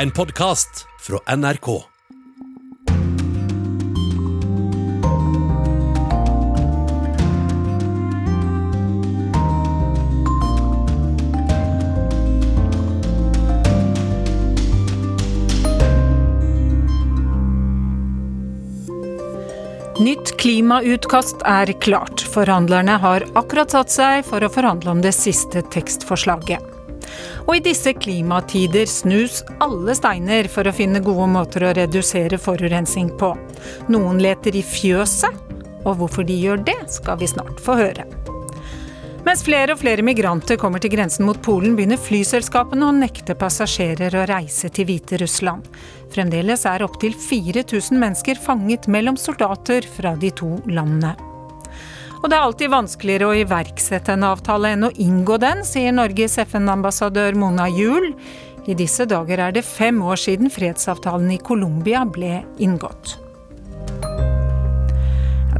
En podkast fra NRK. Nytt klimautkast er klart. Forhandlerne har akkurat satt seg for å forhandle om det siste tekstforslaget. Og i disse klimatider snus alle steiner for å finne gode måter å redusere forurensning på. Noen leter i fjøset, og hvorfor de gjør det, skal vi snart få høre. Mens flere og flere migranter kommer til grensen mot Polen, begynner flyselskapene å nekte passasjerer å reise til Hviterussland. Fremdeles er opptil 4000 mennesker fanget mellom soldater fra de to landene. Og det er alltid vanskeligere å iverksette en avtale enn å inngå den, sier Norges FN-ambassadør Mona Juel. I disse dager er det fem år siden fredsavtalen i Colombia ble inngått.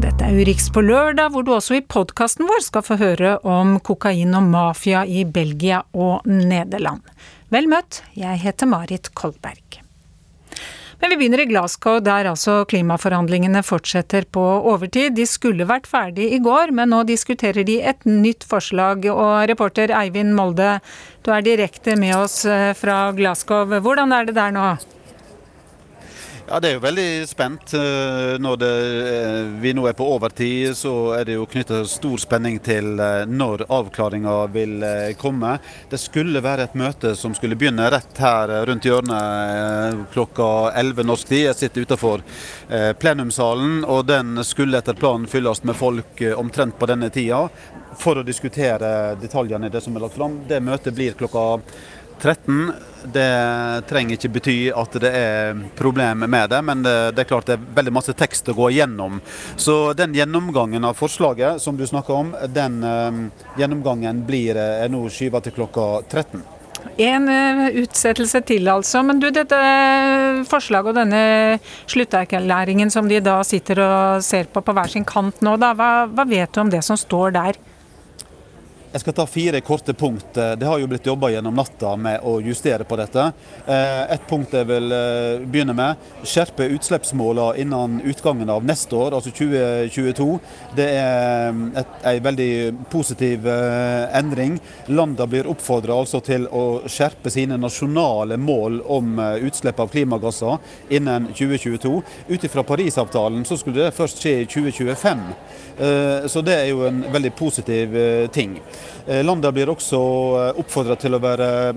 Dette er Urix på lørdag, hvor du også i podkasten vår skal få høre om kokain og mafia i Belgia og Nederland. Vel møtt, jeg heter Marit Kolberg. Men vi begynner i Glasgow, der altså klimaforhandlingene fortsetter på overtid. De skulle vært ferdig i går, men nå diskuterer de et nytt forslag. Og reporter Eivind Molde, du er direkte med oss eh, fra Glasgow. Hvordan er det der nå? Ja, Det er jo veldig spent. Eh, når det, eh, vi nå er på overtid, så er det jo knytta stor spenning til eh, når avklaringa vil komme. Det skulle være et møte som skulle begynne rett her rundt hjørnet klokka 11 norsk tid. Jeg sitter utenfor plenumssalen, og den skulle etter planen fylles med folk omtrent på denne tida for å diskutere detaljene i det som er lagt fram. Det møtet blir klokka 13. Det trenger ikke bety at det er problemer med det, men det, det, er klart det er veldig masse tekst å gå igjennom. Så den gjennomgangen av forslaget som du snakker om, den uh, gjennomgangen blir uh, nå skyva til klokka 13. En uh, utsettelse til, altså. Men du, dette forslaget og denne slutterklæringen som de da sitter og ser på på hver sin kant nå, da, hva, hva vet du om det som står der? Jeg skal ta fire korte punkt. Det har jo blitt jobba gjennom natta med å justere på dette. Eh, et punkt jeg vil eh, begynne med. Skjerpe utslippsmålene innen utgangen av neste år, altså 2022. Det er en eh, veldig positiv endring. Landene blir oppfordra altså til å skjerpe sine nasjonale mål om utslipp av klimagasser innen 2022. Ut ifra Parisavtalen så skulle det først skje i 2025. Så det er jo en veldig positiv ting. Eh, Landet blir også eh, oppfordra til,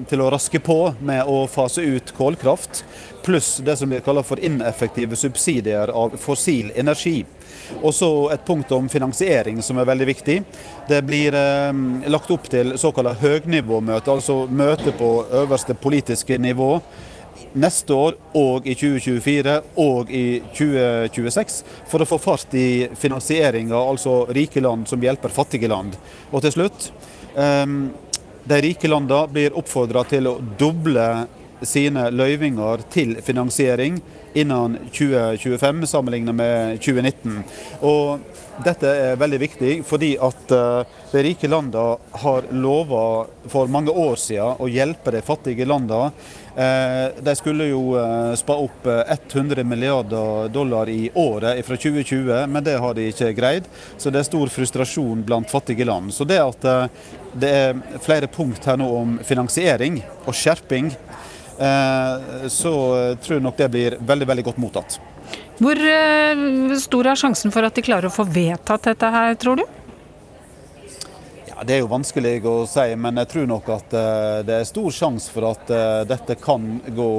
til, å raske på med å fase ut kålkraft, pluss det som blir kalt for ineffektive subsidier av fossil energi. Og så et punkt om finansiering som er veldig viktig. Det blir eh, lagt opp til såkalt høgnivåmøte, altså møte på øverste politiske nivå neste år og i 2024 og i 2026 for å få fart i finansieringa, altså rike land som hjelper fattige land. Og til slutt, ehm, de rike landene blir oppfordra til å doble sine løyvinger til finansiering innen 2025 sammenlignet med 2019. Og dette er veldig viktig fordi at eh, de rike landene har lova for mange år siden å hjelpe de fattige landene. Eh, de skulle jo eh, spa opp 100 milliarder dollar i året fra 2020, men det har de ikke greid. Så det er stor frustrasjon blant fattige land. Så det at det er flere punkt her nå om finansiering og skjerping, så tror jeg nok det blir veldig, veldig godt mottatt. Hvor eh, stor er sjansen for at de klarer å få vedtatt dette her, tror du? Ja, Det er jo vanskelig å si, men jeg tror nok at det er stor sjanse for at dette kan gå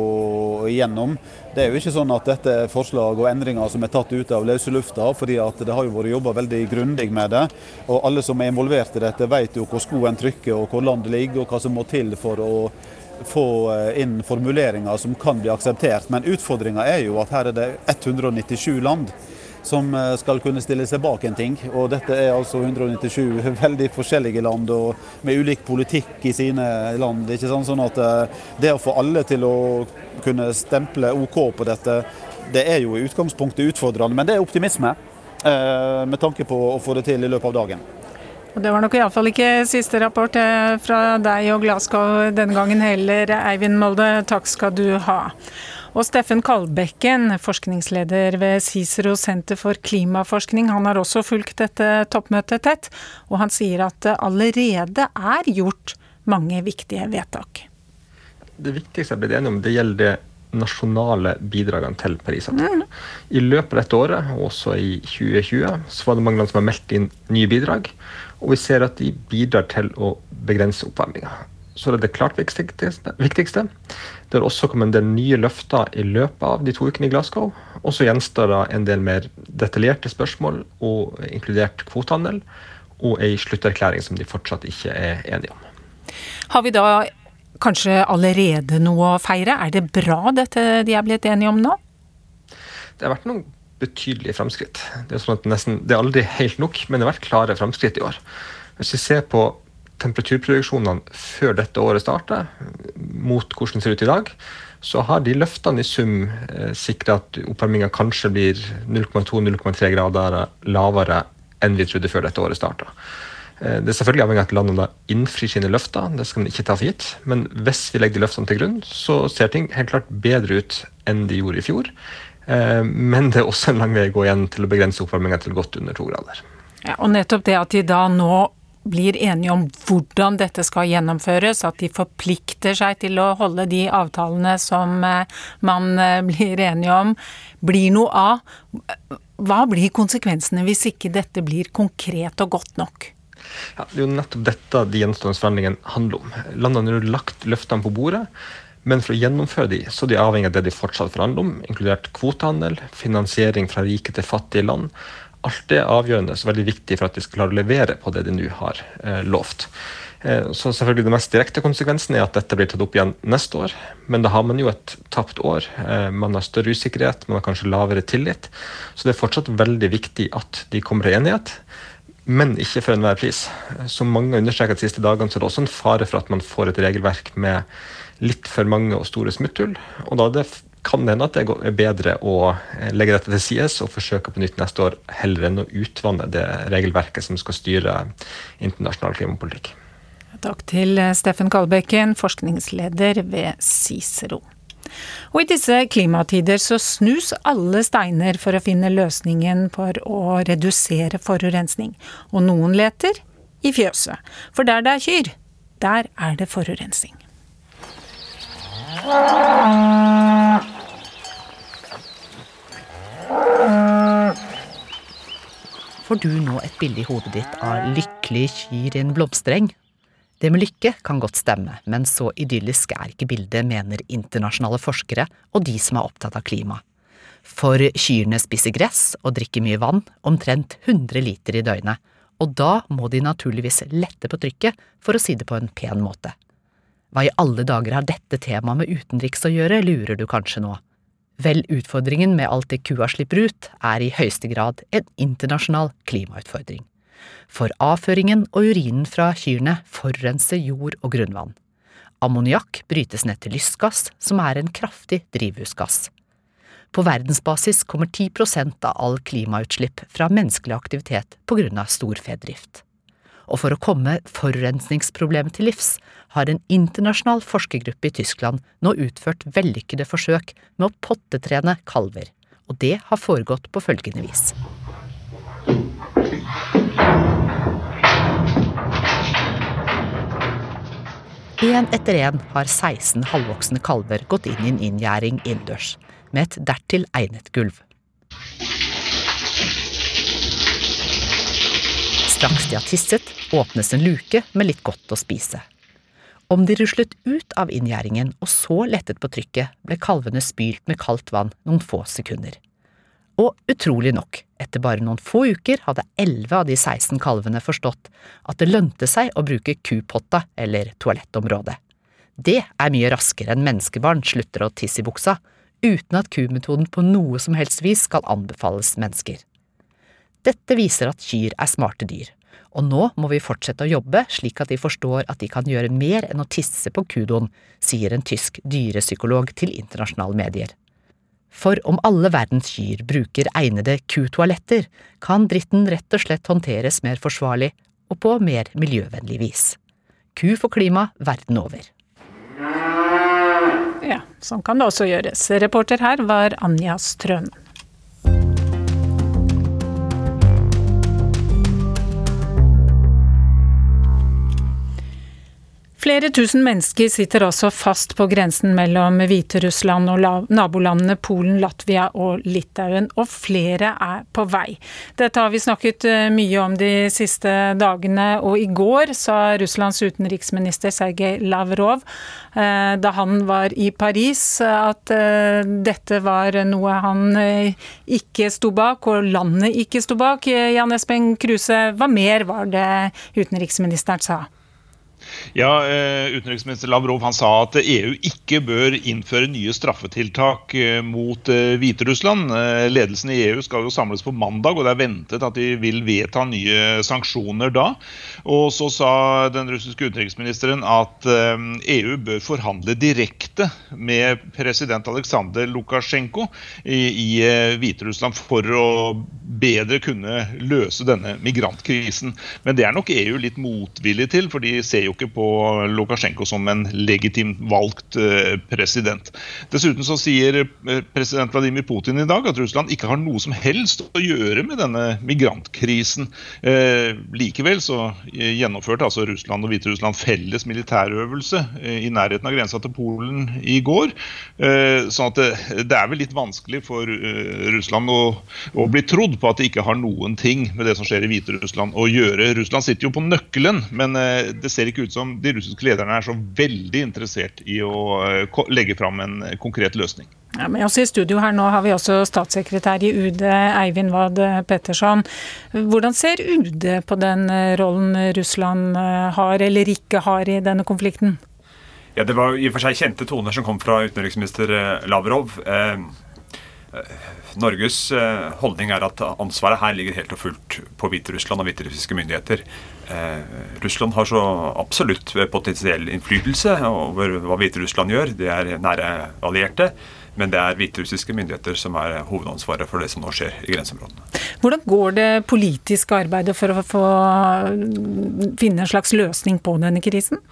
igjennom. Det er jo ikke sånn at dette er forslag og endringer som er tatt ut av løse lufta, fordi at det har jo vært jobba veldig grundig med det. Og alle som er involvert i dette vet jo hvor skoen trykker og hvor landet ligger og hva som må til for å få eh, inn formuleringer som kan bli akseptert. Men utfordringa er jo at her er det 197 land som eh, skal kunne stille seg bak en ting. Og dette er altså 197 veldig forskjellige land og med ulik politikk i sine land. ikke sant? Sånn at eh, det å få alle til å kunne stemple OK på dette, det er jo i utgangspunktet utfordrende. Men det er optimisme med tanke på å få det til i løpet av dagen. Og det var nok iallfall ikke siste rapport eh, fra deg og Glasgow denne gangen heller, Eivind Molde. Takk skal du ha. Og Steffen Kalbekken, forskningsleder ved Cicero senter for klimaforskning, han har også fulgt dette toppmøtet tett, og han sier at det allerede er gjort mange viktige vedtak. Det viktigste jeg ble enig om, det gjelder det nasjonale bidragene til Parisavtalen. Mm. I løpet av dette året, og også i 2020, så var det mange land som har meldt inn nye bidrag. Og vi ser at de bidrar til å begrense oppvarminga. Så det er det klart viktigste. viktigste. Det har også kommet en del nye løfter i løpet av de to ukene i Glasgow. Og så gjenstår det en del mer detaljerte spørsmål, og inkludert kvotehandel, og ei slutterklæring som de fortsatt ikke er enige om. Har vi da kanskje allerede noe å feire? Er det bra dette de er blitt enige om nå? Det har vært noen betydelige framskritt. Det er, sånn nesten, det er aldri helt nok, men det har vært klare framskritt i år. Hvis vi ser på temperaturproduksjonene før dette året starter, mot hvordan det ser ut i dag, så har de løftene i sum eh, sikra at oppvarminga kanskje blir 0,2-0,3 grader lavere enn vi trodde før dette året starta. Eh, det er selvfølgelig avhengig av at landene innfrir sine løfter, det skal man ikke ta for gitt. Men hvis vi legger de løftene til grunn, så ser ting helt klart bedre ut enn de gjorde i fjor. Eh, men det er også en lang vei å gå igjen til å begrense oppvarminga til godt under to grader. Ja, og nettopp det at de da nå blir enige om hvordan dette skal gjennomføres, at de forplikter seg til å holde de avtalene som eh, man blir enige om, blir noe av. Hva blir konsekvensene hvis ikke dette blir konkret og godt nok? Ja, det er jo nettopp dette de gjenstående forhandlingene handler om. Landene har lagt løftene på bordet. Men for å gjennomføre de, så er de avhengig av det de fortsatt forhandler om, inkludert kvotehandel, finansiering fra rike til fattige land. Alt det er avgjørende og veldig viktig for at de skal klare å levere på det de nå har eh, lovt. Eh, så selvfølgelig Den mest direkte konsekvensen er at dette blir tatt opp igjen neste år. Men da har man jo et tapt år. Eh, man har større usikkerhet, man har kanskje lavere tillit. Så det er fortsatt veldig viktig at de kommer til enighet men ikke for enhver pris. Som mange har understreket de siste dagene, så er det også en fare for at man får et regelverk med litt for mange og store smutthull. Og da det, kan det hende at det er bedre å legge dette til sides og forsøke på nytt neste år, heller enn å utvanne det regelverket som skal styre internasjonal klimapolitikk. Takk til Steffen Kalbekken, forskningsleder ved Cicero. Og i disse klimatider så snus alle steiner for å finne løsningen for å redusere forurensning. Og noen leter i fjøset. For der det er kyr, der er det forurensning. Får du nå et bilde i hodet ditt av lykkelig kyr i en blomstereng det med lykke kan godt stemme, men så idyllisk er ikke bildet, mener internasjonale forskere og de som er opptatt av klima. For kyrne spiser gress og drikker mye vann, omtrent 100 liter i døgnet, og da må de naturligvis lette på trykket, for å si det på en pen måte. Hva i alle dager har dette temaet med utenriks å gjøre, lurer du kanskje nå. Vel, utfordringen med alt det kua slipper ut, er i høyeste grad en internasjonal klimautfordring for avføringen og urinen fra kyrne forurenser jord og grunnvann. Ammoniakk brytes ned til lystgass, som er en kraftig drivhusgass. På verdensbasis kommer 10% av all klimautslipp fra menneskelig aktivitet på grunn av storfedrift. Og for å komme forurensningsproblemet til livs, har en internasjonal forskergruppe i Tyskland nå utført vellykkede forsøk med å pottetrene kalver, og det har foregått på følgende vis. Én etter én har 16 halvvoksne kalver gått inn i en inngjerding innendørs, med et dertil egnet gulv. Straks de har tisset, åpnes en luke med litt godt å spise. Om de ruslet ut av inngjerdingen og så lettet på trykket, ble kalvene spylt med kaldt vann noen få sekunder. Og utrolig nok, etter bare noen få uker hadde elleve av de 16 kalvene forstått at det lønte seg å bruke kupotta eller toalettområdet. Det er mye raskere enn menneskebarn slutter å tisse i buksa, uten at kumetoden på noe som helst vis skal anbefales mennesker. Dette viser at kyr er smarte dyr, og nå må vi fortsette å jobbe slik at de forstår at de kan gjøre mer enn å tisse på kudoen, sier en tysk dyrepsykolog til internasjonale medier. For om alle verdens kyr bruker egnede kutoaletter, kan dritten rett og slett håndteres mer forsvarlig og på mer miljøvennlig vis. Ku for klima verden over. Ja, sånn kan det også gjøres. Reporter her var Anja Strønen. Flere tusen mennesker sitter også fast på grensen mellom Hviterussland og nabolandene Polen, Latvia og Litauen, og flere er på vei. Dette har vi snakket eh, mye om de siste dagene, og i går sa Russlands utenriksminister Sergej Lavrov, eh, da han var i Paris, at eh, dette var noe han ikke sto bak, og landet ikke sto bak. Jan Espen Kruse, hva mer var det utenriksministeren sa? Ja, eh, Utenriksminister Lavrov han sa at EU ikke bør innføre nye straffetiltak eh, mot eh, Hviterussland. Ledelsen i EU skal jo samles på mandag, og det er ventet at de vil vedta nye sanksjoner da. Og så sa den russiske utenriksministeren at EU bør forhandle direkte med president Aleksandr Lukasjenko i Hviterussland for å bedre kunne løse denne migrantkrisen. Men det er nok EU litt motvillig til, for de ser jo ikke på Lukasjenko som en legitimt valgt eh, president. Dessuten så sier eh, president Vladimir Putin i dag at Russland ikke har noe som helst å gjøre med denne migrantkrisen. Eh, likevel så gjennomførte altså Russland og Hviterussland felles militærøvelse i nærheten av grensa til Polen i går. Sånn at det, det er vel litt vanskelig for Russland å, å, bli trodd på at det ikke har noen ting med det som skjer i Hviterussland å gjøre. Russland sitter jo på nøkkelen, men det ser ikke ut som de russiske lederne er så veldig interessert i å eh, legge fram en konkret løsning. Ja, men også I studio her nå har vi også statssekretær i UD, Eivind Wad Petterson. Hvordan ser UD på den eh, rollen Russland eh, har eller ikke har i denne konflikten? Ja, Det var i og for seg kjente toner som kom fra utenriksminister Lavrov. Eh, Norges holdning er at ansvaret her ligger helt og fullt på Hviterussland og hviterussiske myndigheter. Eh, Russland har så absolutt potensiell innflytelse over hva Hviterussland gjør. Det er nære allierte. Men det er hviterussiske myndigheter som er hovedansvaret for det som nå skjer i grenseområdene. Hvordan går det politiske arbeidet for å få finne en slags løsning på denne krisen?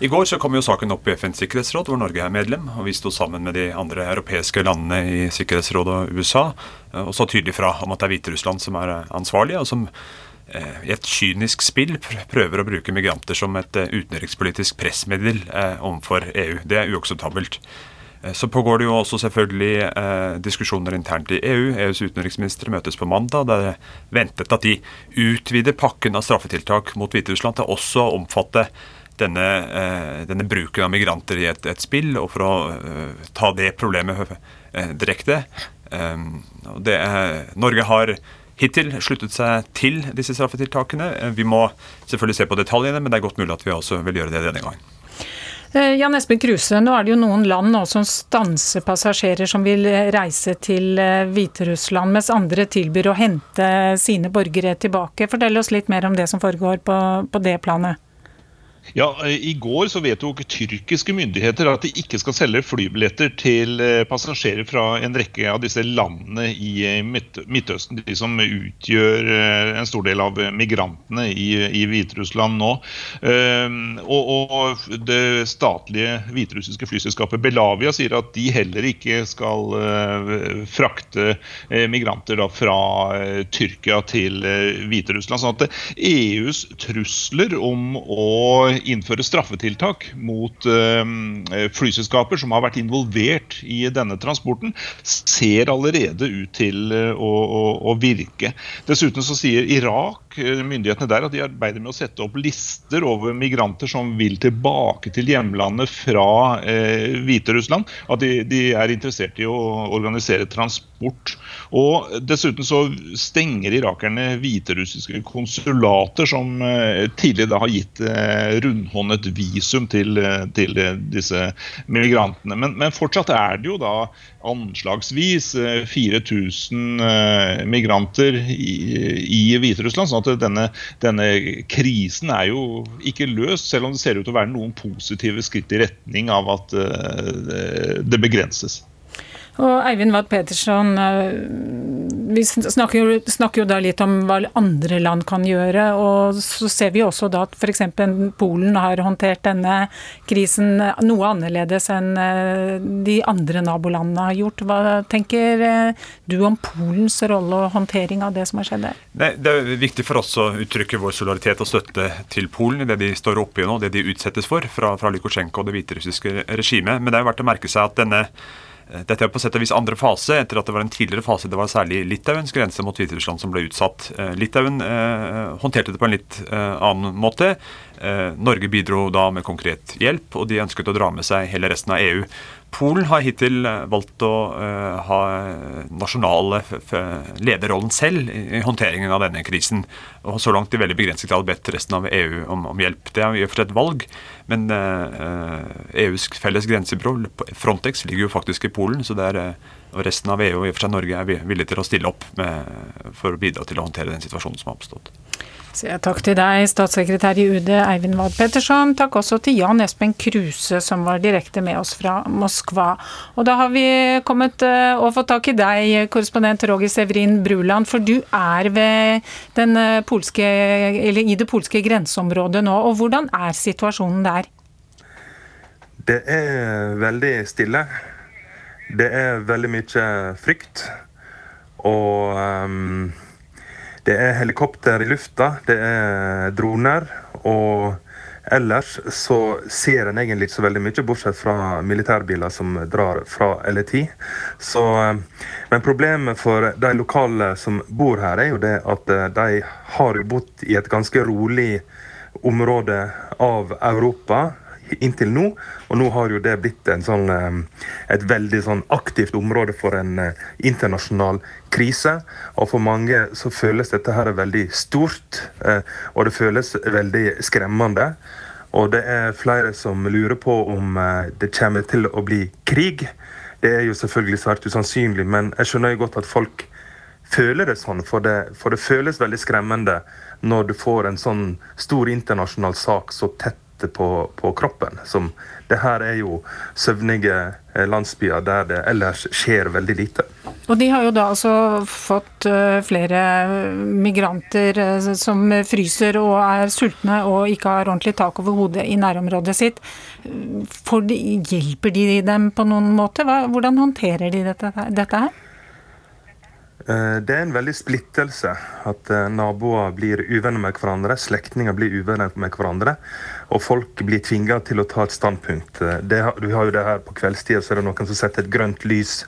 I går så kom jo saken opp i FNs sikkerhetsråd, hvor Norge er medlem. og Vi sto sammen med de andre europeiske landene i Sikkerhetsrådet og USA og så tydelig fra om at det er Hviterussland som er ansvarlig, og som Eh, i et kynisk spill prøver å bruke migranter som et eh, utenrikspolitisk pressmiddel eh, overfor EU. Det er uakseptabelt. Så pågår det jo også selvfølgelig eh, diskusjoner internt i EU. EUs utenriksministre møtes på mandag. Det er ventet at de utvider pakken av straffetiltak mot Hviterussland til også å omfatte denne, eh, denne, bruken av migranter i et, et spill, og for å eh, ta det problemet direkte. Det, Norge har hittil sluttet seg til disse straffetiltakene. Eh, vi må selvfølgelig se på detaljene, men det er godt mulig at vi også vil gjøre det denne gangen. Eh, Jan Espen Kruse, nå er det jo noen land nå som stanser passasjerer som vil reise til eh, Hviterussland, mens andre tilbyr å hente sine borgere tilbake. Fortell oss litt mer om det som foregår på, på det planet. Ja, I går så vedtok tyrkiske myndigheter at de ikke skal selge flybilletter til eh, passasjerer fra en rekke av disse landene i eh, Midtøsten, de som utgjør eh, en stor del av migrantene i, i Hviterussland nå. Og, og, Det statlige hviterussiske flyselskapet Belavia sier at de heller ikke skal frakte migranter fra Tyrkia til Hviterussland. sånn at EUs trusler om å innføre straffetiltak mot eh, flyselskaper som har vært involvert i denne transporten, ser allerede ut til eh, å, å, å virke. Dessuten så sier Irak, myndighetene der, at de arbeider med å sette opp lister over migranter som vil tilbake til hjemlandet fra eh, Hviterussland. At de, de er interessert i å organisere transport. Og Dessuten så stenger irakerne hviterussiske konsulater som eh, tidligere har gitt eh, rundhåndet visum til, til disse migrantene. Men, men, fortsatt er det jo da anslagsvis 4000 eh, eh, migranter i, i Hviterussland. sånn at denne, denne, krisen er jo ikke løst, selv om det ser ut til å være noen positive skritt i retning av at eh, det begrenses. Og Eivind Watt Petersson, vi snakker jo, snakker jo, da litt om hva andre land kan gjøre. og Så ser vi også da at f.eks. Polen har håndtert denne krisen noe annerledes enn eh, de andre nabolandene har gjort. Hva tenker eh, du om Polens rolle og håndtering av det som har skjedd der? Det, det er viktig for oss å uttrykke vår solidaritet og støtte til Polen i det de står oppe i nå, det de utsettes for fra, fra Lukasjenko og det hviterussiske regimet. Men det er jo verdt å merke seg at denne Eh, dette er på sett og vis andre fase, etter at det var en tidligere fase. Det var særlig Litauens grense mot Hviterussland som ble utsatt. Eh, Litauen eh, håndterte det på en litt eh, annen måte. Eh, Norge bidro da med konkret hjelp, og de ønsket å dra med seg hele resten av EU. Polen har hittil eh, valgt å uh, ha nasjonale lederrollen selv i, håndteringen av denne krisen. Og har så langt i veldig begrenset grad bedt resten av EU om, om hjelp. Det er i og for seg et valg, men EUs felles grensebyrå, Frontex, ligger jo faktisk i Polen. så det er og resten av EU og i og for seg Norge er villige til å stille opp med, for å bidra til å håndtere den situasjonen som har oppstått. Så takk til deg, statssekretær i UD Eivind Wad Petterson. Takk også til Jan Espen Kruse, som var direkte med oss fra Moskva. Og da har vi kommet eh, og fått tak i deg, korrespondent Roger Severin Bruland, for du er ved den eh, polske, eller i det polske grenseområdet nå. Og hvordan er situasjonen der? Det er veldig stille. Det er veldig mye frykt. Og um det er helikopter i lufta, det er droner. Og ellers så ser en egentlig ikke så veldig mye, bortsett fra militærbiler som drar fra LET. Så, eh, men problemet for de lokale som bor her, er jo det at eh, de har bodd i et ganske rolig område av Europa inntil nå. Og nå har jo det blitt sånn, eh, et veldig sånn aktivt område for en eh, internasjonal krise. Og for mange så føles dette her veldig stort, eh, og det føles veldig skremmende. Og det er flere som lurer på om det kommer til å bli krig. Det er jo selvfølgelig svært usannsynlig, men jeg skjønner jo godt at folk føler det sånn. For det, for det føles veldig skremmende når du får en sånn stor internasjonal sak så tett på, på, kroppen. Som, det her er jo søvnige eh, landsbyer der det ellers skjer veldig lite. Og de har jo da altså fått eh, flere migranter eh, som fryser og er sultne og ikke har ordentlig tak over hodet i nærområdet sitt. De, hjelper de dem på noen måte? Hvordan håndterer de dette, dette her? Eh, det er en veldig splittelse at eh, naboer blir uvenner med hverandre, slektninger blir uvenner med hverandre, og folk blir tvinga til å ta et standpunkt. Eh, det, vi har jo det her På kveldstida, så er det noen som setter et grønt lys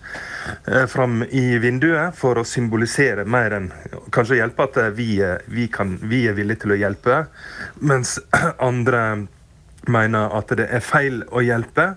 fram i vinduet for å symbolisere mer enn kanskje hjelpe at vi, vi, kan, vi er villige til å hjelpe, mens andre mener at det er feil å hjelpe.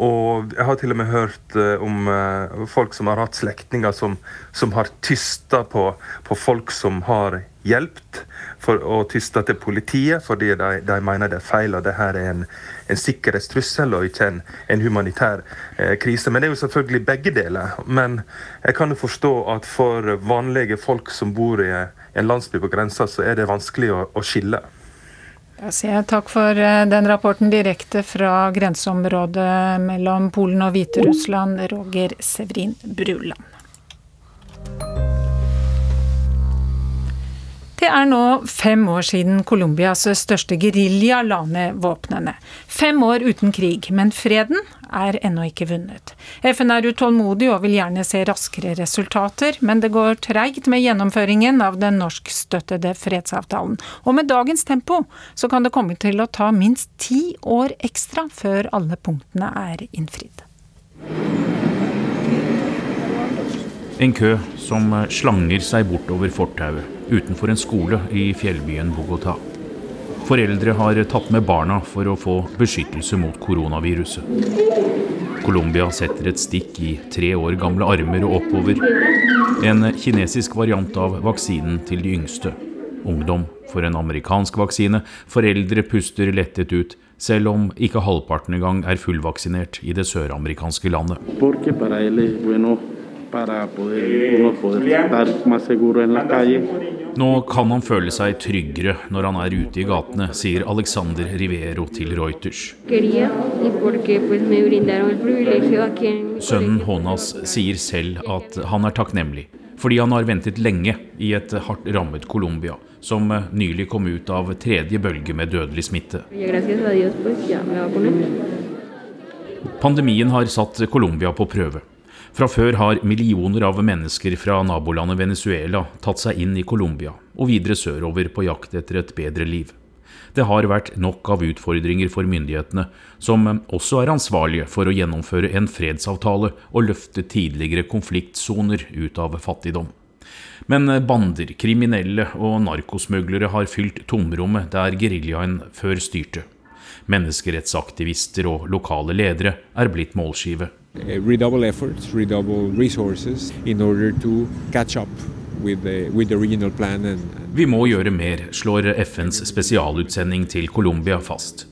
Og jeg har til og med hørt uh, om uh, folk som har hatt slektninger som, som, har tysta på, på, folk som har hjulpet, og tysta til politiet fordi de, de, mener det er feil og det her er en, en sikkerhetstrussel og ikke en, en humanitær uh, krise. Men det er jo selvfølgelig begge deler. Men jeg kan jo forstå at for vanlige folk som bor i en landsby på grensa, så er det vanskelig å, å skille. Jeg sier takk for eh, den rapporten direkte fra grenseområdet mellom Polen og Hviterussland, Roger Severin Bruland. Det er nå fem år siden Colombias største gerilja la ned våpnene. Fem år uten krig, men freden er ennå ikke vunnet. FN er utålmodig og vil gjerne se raskere resultater, men det går treigt med gjennomføringen av den norskstøttede fredsavtalen. Og med dagens tempo så kan det komme til å ta minst ti år ekstra før alle punktene er innfridd. En kø som slanger seg bortover fortauet utenfor en skole i fjellbyen Bogotá. Foreldre har tatt med barna for å få beskyttelse mot koronaviruset. Colombia setter et stikk i tre år gamle armer og oppover. En kinesisk variant av vaksinen til de yngste. Ungdom for en amerikansk vaksine. Foreldre puster lettet ut, selv om ikke halvparten engang er fullvaksinert i det søramerikanske landet para poder, uno poder estar más seguro en la calle. Nå kan han føle seg tryggere når han er ute i gatene, sier Alexander Rivero til Reuters. Sønnen Honas sier selv at han er takknemlig fordi han har ventet lenge i et hardt rammet Colombia, som nylig kom ut av tredje bølge med dødelig smitte. Pandemien har satt Colombia på prøve. Fra før har millioner av mennesker fra nabolandet Venezuela tatt seg inn i Colombia og videre sørover på jakt etter et bedre liv. Det har vært nok av utfordringer for myndighetene, som også er ansvarlige for å gjennomføre en fredsavtale og løfte tidligere konfliktsoner ut av fattigdom. Men bander, kriminelle og narkosmuglere har fylt tomrommet der geriljaen før styrte. Menneskerettsaktivister og lokale ledere er blitt målskive. Redouble efforts, redouble resources in order to catch up with the, with the regional plan and, vi må gjøre mer, slår FNs spesialutsending til Colombia fast.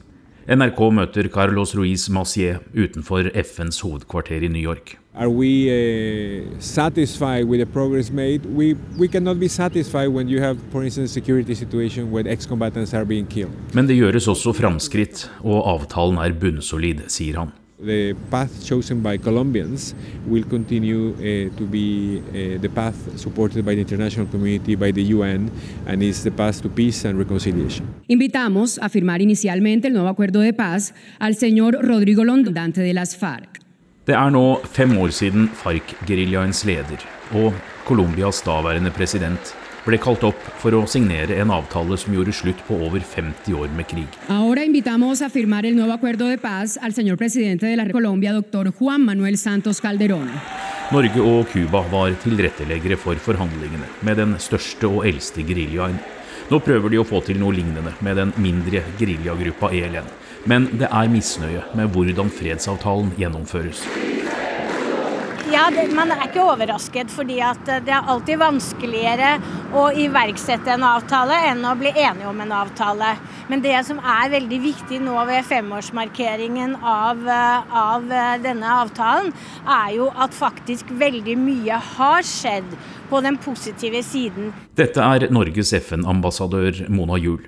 NRK møter Carlos Ruiz Macier utenfor FNs hovedkvarter i New York. Are we uh, satisfied with the progress made? We, we cannot be satisfied when you have, for instance, security situation where ex-combatants are being killed. Men det gjøres også framskritt, og avtalen er bunnsolid, sier han. The path chosen by Colombians will continue uh, to be uh, the path supported by the international community, by the UN, and is the path to peace and reconciliation. Invitamos a firmar inicialmente el nuevo acuerdo de paz al señor Rodrigo Londante de las FARC. Det er nå fem år siden FARC-geriljaens leder og Colombias daværende president ble kalt opp for å signere en avtale som gjorde slutt på over 50 år med krig. Ahora invitamos a firmar el nuevo acuerdo de paz al señor presidente de la Colombia, doctor Juan Manuel Santos Calderón. Norge og Cuba var tilretteleggere for forhandlingene med den største og eldste geriljaen. Nå prøver de å få til noe lignende med den mindre geriljagruppa ELN. Men det er misnøye med hvordan fredsavtalen gjennomføres. Ja, det, Man er ikke overrasket, fordi eh, det er alltid vanskeligere å iverksette en avtale enn å bli enige om en avtale. Men det som er veldig viktig nå ved femårsmarkeringen av, eh, av eh, denne avtalen, er jo at faktisk veldig mye har skjedd på den positive siden. Dette er Norges FN-ambassadør Mona Juel.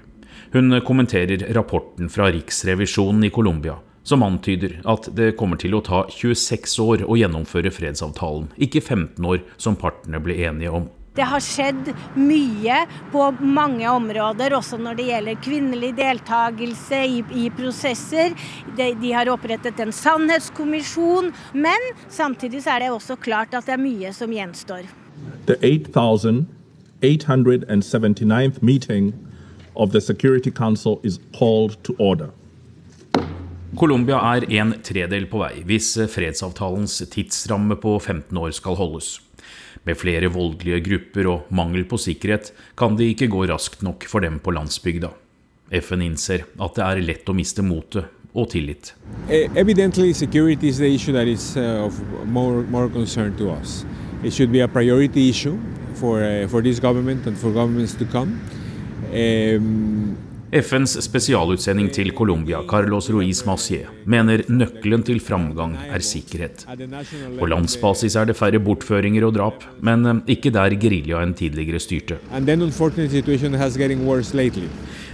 Hun kommenterer rapporten fra Riksrevisjonen i Colombia som antyder at det kommer til å ta 26 år å gjennomføre fredsavtalen, ikke 15 år som partene ble enige om. Det har skjedd mye på mange områder, også når det gjelder kvinnelig deltakelse i, i prosesser. De, de, har opprettet en sannhetskommisjon. Men samtidig er det også klart at det er mye som gjenstår. The 8,879th meeting of the Security Council is called to order. Colombia er en tredel på vei hvis fredsavtalens tidsramme på 15 år skal holdes. Med flere voldelige grupper og mangel på sikkerhet kan det ikke gå raskt nok for dem på landsbygda. FN innser at det er lett å miste motet og tillit. E, evidently, security is the issue that is uh, of more, more concern to us. It should be a priority issue for, for this government and for governments to come. Um, FNs spesialutsending til Colombia, Carlos Ruiz Macier, mener nøkkelen til framgang er sikkerhet. På landsbasis er det færre bortføringer og drap, men eh, ikke der geriljaen tidligere styrte.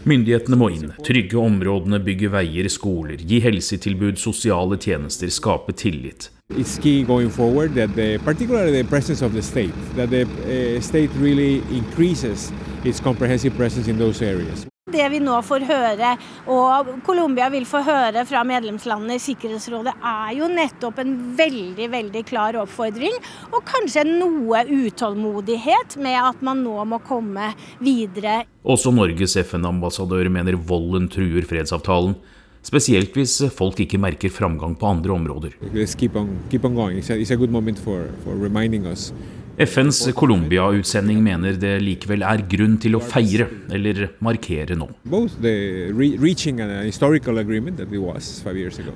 Myndighetene må inn, trygge områdene, bygge veier, skoler, gi helsetilbud, sosiale tjenester, skape tillit. It's key going forward that the, particularly the presence of the state, that the uh, state really increases its comprehensive presence in those areas. Det vi nå får høre, og Colombia vil få høre fra medlemslandene i Sikkerhetsrådet, er jo nettopp en veldig veldig klar oppfordring, og kanskje noe utålmodighet med at man nå må komme videre. Også Norges FN-ambassadør mener volden truer fredsavtalen. Spesielt hvis folk ikke merker framgang på andre områder. Keep on, keep on for, for FNs Colombia-utsending mener det likevel er grunn til å feire eller markere nå.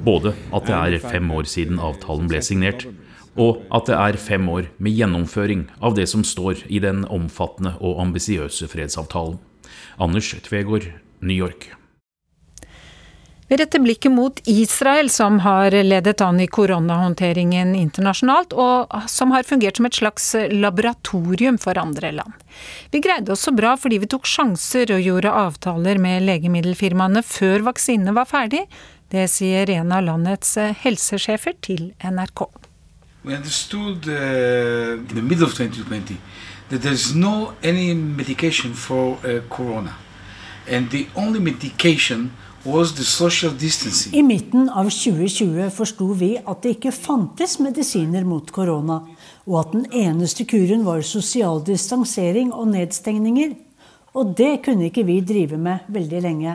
Både at det er fem år siden avtalen ble signert, og at det er fem år med gjennomføring av det som står i den omfattende og ambisiøse fredsavtalen. Anders Tvegård, New York. Vi retter blikket mot Israel, som har ledet an i koronahåndteringen internasjonalt, og som har fungert som et slags laboratorium for andre land. Vi greide oss så bra fordi vi tok sjanser og gjorde avtaler med legemiddelfirmaene før vaksinene var ferdig. Det sier en av landets helsesjefer til NRK. We understood uh, in the middle of 2020 that there's no any for uh, corona, and the only I midten av 2020 forsto vi at det ikke fantes medisiner mot korona, og at den eneste kuren var sosial distansering og nedstengninger. Og det kunne ikke vi drive med veldig lenge.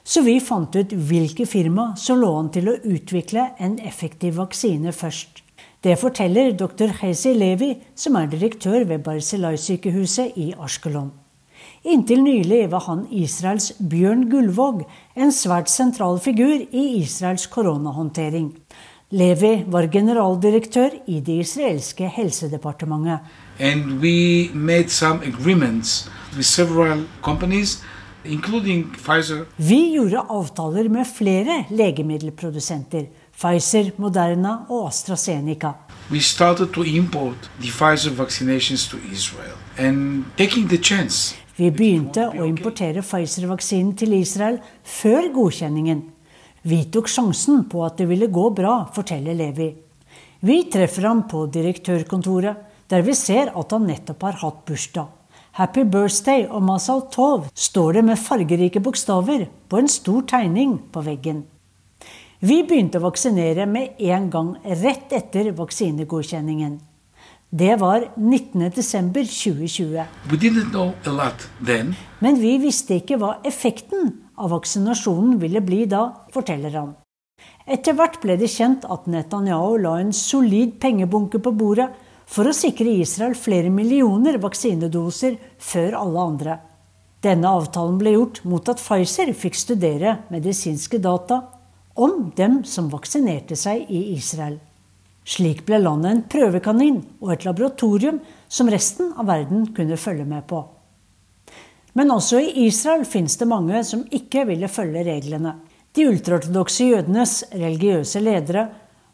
Så vi fant ut hvilke firma som lå an til å utvikle en effektiv vaksine først. Det forteller dr. Hezi Levi, som er direktør ved Barcelai-sykehuset i Ashkelon. Inntil nylig var han Israels Bjørn Gullvåg, en svært sentral figur i Israels koronahåndtering. Levi var generaldirektør i det israelske helsedepartementet. And we made some agreements with several companies vi gjorde avtaler med flere legemiddelprodusenter. Pfizer, Moderna og AstraZeneca. We started to import the Pfizer vaccinations to Israel and taking the chance. Vi begynte å importere Pfizer-vaksinen til Israel før godkjenningen. Vi tok sjansen på at det ville gå bra, forteller Levi. Vi treffer ham på direktørkontoret, der vi ser at han nettopp har hatt bursdag. Happy Birthday og Masal Tov står det med fargerike bokstaver på en stor tegning på veggen. Vi begynte å vaksinere med en gang rett etter vaksinegodkjenningen. Det var 19.12.2020. Men vi visste ikke hva effekten av vaksinasjonen ville bli da, forteller han. Etter hvert ble det kjent at Netanyahu la en solid pengebunke på bordet for å sikre Israel flere millioner vaksinedoser før alle andre. Denne avtalen ble gjort mot at Pfizer fikk studere medisinske data om dem som vaksinerte seg i Israel. Slik ble landet en prøvekanin og et laboratorium som resten av verden kunne følge med på. Men også i Israel finnes det mange som ikke ville følge reglene. De ultraortodokse jødenes religiøse ledere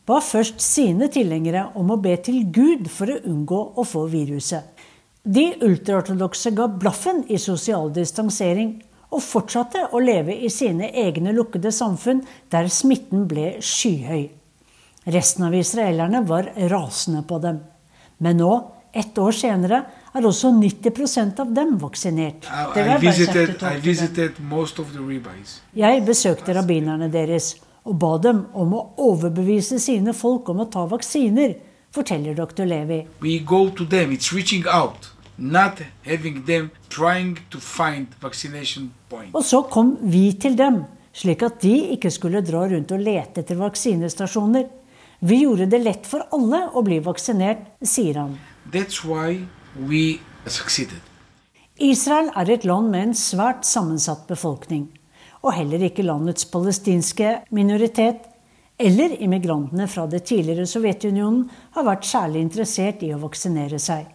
ba først sine tilhengere om å be til Gud for å unngå å få viruset. De ultraortodokse ga blaffen i sosial distansering og fortsatte å leve i sine egne lukkede samfunn der smitten ble skyhøy. Resten av israelerne var rasende på dem. Men nå, ett år senere, er også 90% av dem vaksinert. Jeg besøkte rabbinerne deres og ba dem om å overbevise sine folk om å ta vaksiner, forteller dr. Levi. Them, out, og så kom vi til dem, slik at de ikke skulle dra rundt og lete etter vaksinestasjoner. Vi gjorde det lett for alle å bli vaksinert, sier han. Israel er et land med en svært sammensatt befolkning og heller ikke landets palestinske minoritet eller immigrantene fra det tidligere Sovjetunionen har vært særlig interessert i å vaksinere seg.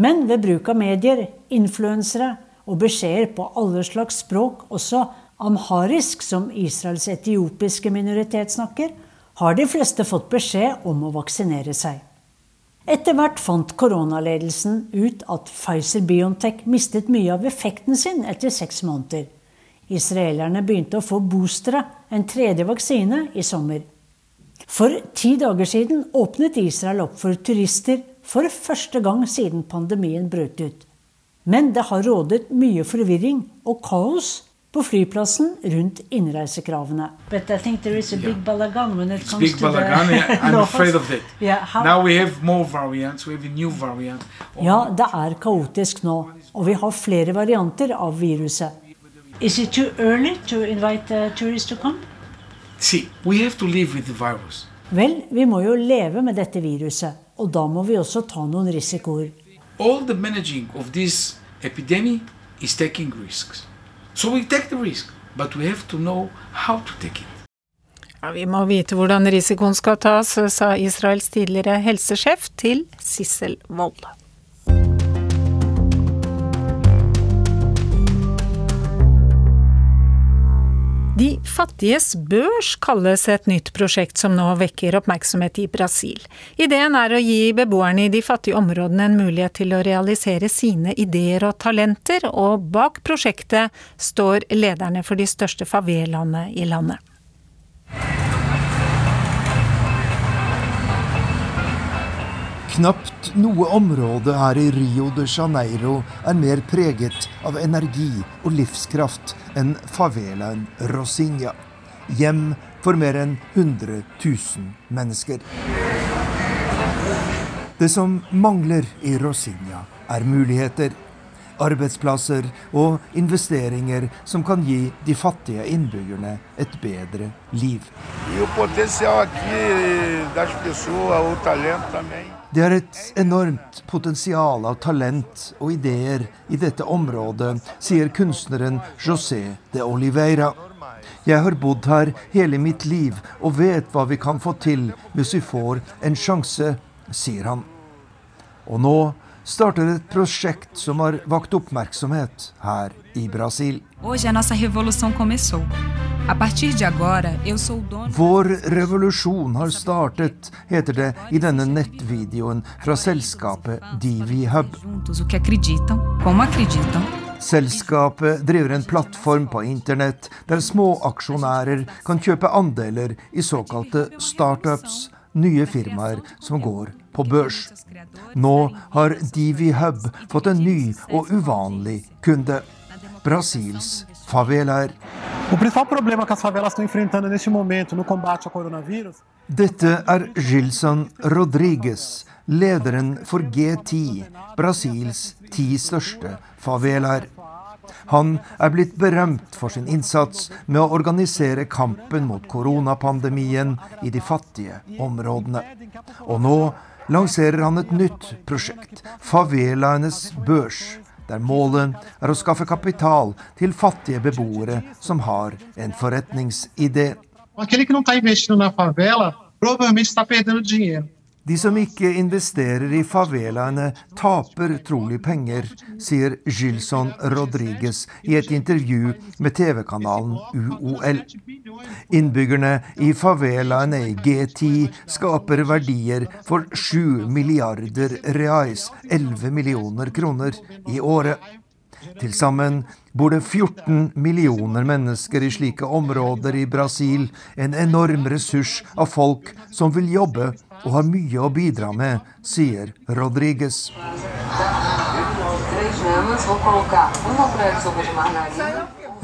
Men ved bruk av medier, influensere og beskjeder på alle slags språk, også amharisk, som Israels etiopiske minoritet snakker, har de fleste fått beskjed om å vaksinere seg. Etter hvert fant koronaledelsen ut at Pfizer-Biontech mistet mye av effekten sin etter seks måneder. Israelerne begynte å få boostere, en tredje vaksine, i sommer. For ti dager siden åpnet Israel opp for turister for første gang siden pandemien brøt ut. Men det har rådet mye forvirring og kaos på flyplassen rundt innreisekravene. But I think there is a big balagan when it comes big to balagan, the yeah, I'm afraid of that. Yeah, Now we have more variants, we have a new variant. Ja, det er kaotisk nå, og vi har flere varianter av viruset. Is it too early to invite uh, tourists to come? See, we have to live with the virus. Vel, vi må jo leve med dette viruset, og da må vi også ta noen risikoer. All the managing of this epidemic is taking risks. So we take the risk, but we have to know how to take it. Ja, vi må vite hvordan risikoen skal tas, sa Israels tidligere helsesjef til Sissel Wold. De fattiges børs kalles et nytt prosjekt som nå vekker oppmerksomhet i Brasil. Ideen er å gi beboerne i de fattige områdene en mulighet til å realisere sine ideer og talenter, og bak prosjektet står lederne for de største favelaene i landet. Knapt noe område her i Rio de Janeiro er mer preget av energi og livskraft enn favelaen Rosinha. Hjem for mer enn 100 000 mennesker. Det som mangler i Rosinha, er muligheter arbeidsplasser og investeringer som kan gi de fattige innbyggerne et bedre liv. Det er et enormt potensial av talent og ideer i dette området, sier kunstneren José de Oliveira. Jeg har bodd her hele mitt liv og vet hva vi kan få til hvis vi får en sjanse, sier han. Og nå starter et prosjekt som har vakt oppmerksomhet her i Brasil. Vår revolusjon har startet, heter det i denne nettvideoen fra selskapet Divi Hub. Selskapet driver en plattform på internett der småaksjonærer kan kjøpe andeler i såkalte startups, nye firmaer som går på børs. Nå har Divi Hub fått en ny og uvanlig kunde. Brasils favelaer. Dette er Gilson Rodriguez, lederen for G10, Brasils ti største favelaer. Han er blitt berømt for sin innsats med å organisere kampen mot koronapandemien i de fattige områdene. Og nå lanserer han et nytt prosjekt, Favelaenes børs, der målet er å skaffe kapital til fattige beboere som har en forretningsidé. Aquele que não está investindo na favela provavelmente está perdendo dinheiro. De som ikke investerer i favelaene, taper trolig penger, sier Gilson Rodriguez i et intervju med TV-kanalen UOL. Innbyggerne i favelaene i G10 skaper verdier for 7 milliarder reais, 11 millioner kroner, i året. Til sammen bor det 14 millioner mennesker i slike områder i Brasil, en enorm ressurs av folk som vil jobbe og har mye å bidra med, sier Rodriges.